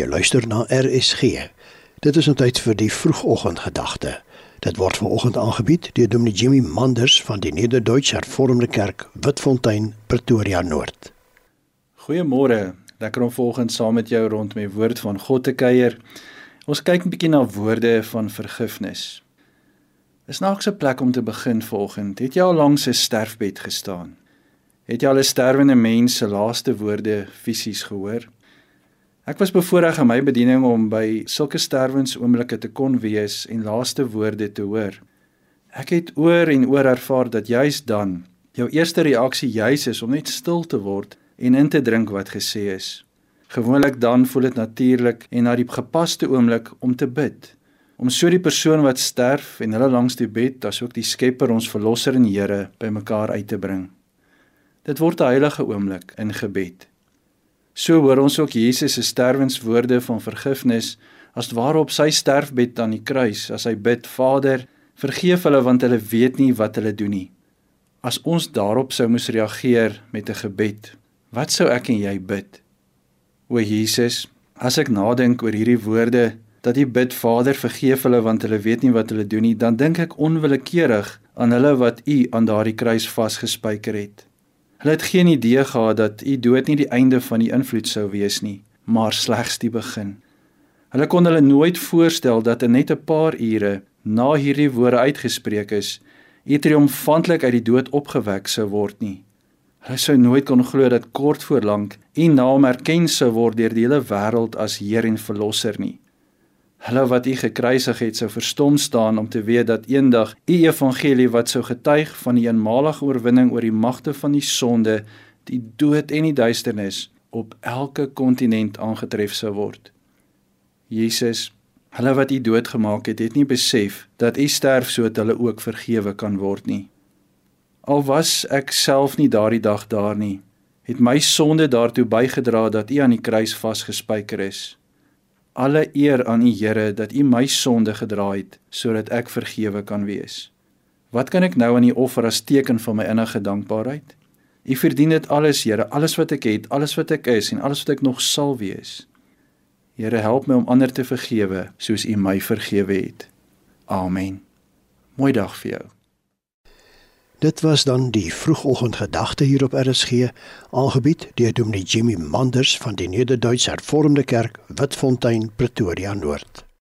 Jy luister na RSG. Dit is 'n tyd vir die vroegoggendgedagte. Dit word vanoggend aangebied deur Dominee Jimmy Manders van die Nederduits Hervormde Kerk, Witfontein, Pretoria Noord. Goeiemôre. Lekker om vanoggend saam met jou rond met woord van God te kuier. Ons kyk 'n bietjie na woorde van vergifnis. Is naaks 'n plek om te begin vanoggend. Het jy al langs 'n sterfbed gestaan? Het jy al 'n sterwende mens se laaste woorde fisies gehoor? Ek was bevoorreg in my bediening om by sulke sterwensoomblikke te kon wees en laaste woorde te hoor. Ek het oor en oor ervaar dat juis dan jou eerste reaksie juis is om net stil te word en in te drink wat gesê is. Gewoonlik dan voel dit natuurlik en na die gepaste oomblik om te bid, om so die persoon wat sterf en hulle langs die bed, asook die Skepper ons verlosser en Here bymekaar uit te bring. Dit word 'n heilige oomblik in gebed. So hoor ons ook Jesus se sterwenswoorde van vergifnis as ware op sy sterfbed aan die kruis as hy bid Vader vergeef hulle want hulle weet nie wat hulle doen nie. As ons daarop sou moes reageer met 'n gebed, wat sou ek en jy bid? O Jesus, as ek nadink oor hierdie woorde dat U bid Vader vergeef hulle want hulle weet nie wat hulle doen nie, dan dink ek onwillekeurig aan hulle wat U aan daardie kruis vasgespijker het. Hulle het geen idee gehad dat u dood nie die einde van die invloed sou wees nie, maar slegs die begin. Hulle kon hulle nooit voorstel dat in net 'n paar ure na hierdie woorde uitgespreek is, u triomfantlik uit die dood opgewek sou word nie. Hulle sou nooit kon glo dat kort voor lank u naam erken sou word deur die hele wêreld as Heer en Verlosser nie. Hulle wat u gekruisig het sou verstom staan om te weet dat eendag u evangelie wat sou getuig van die eenmalige oorwinning oor die magte van die sonde, die dood en die duisternis op elke kontinent aangetref sou word. Jesus, hulle wat u doodgemaak het, het nie besef dat u sterf sodat hulle ook vergewe kan word nie. Al was ek self nie daardie dag daar nie, het my sonde daartoe bygedra dat u aan die kruis vasgespijker is. Alle eer aan U Here dat U my sonde gedra het sodat ek vergewe kan wees. Wat kan ek nou aan U offer as teken van my innige dankbaarheid? U verdien dit alles, Here, alles wat ek het, alles wat ek is en alles wat ek nog sal wees. Here, help my om ander te vergewe soos U my vergewe het. Amen. Mooi dag vir jou. Dit was dan die vroegoggendgedagte hier op RSG, aangebied deur Dominee Jimmy Manders van die Nederduits Hervormde Kerk, Witfontein, Pretoria Noord.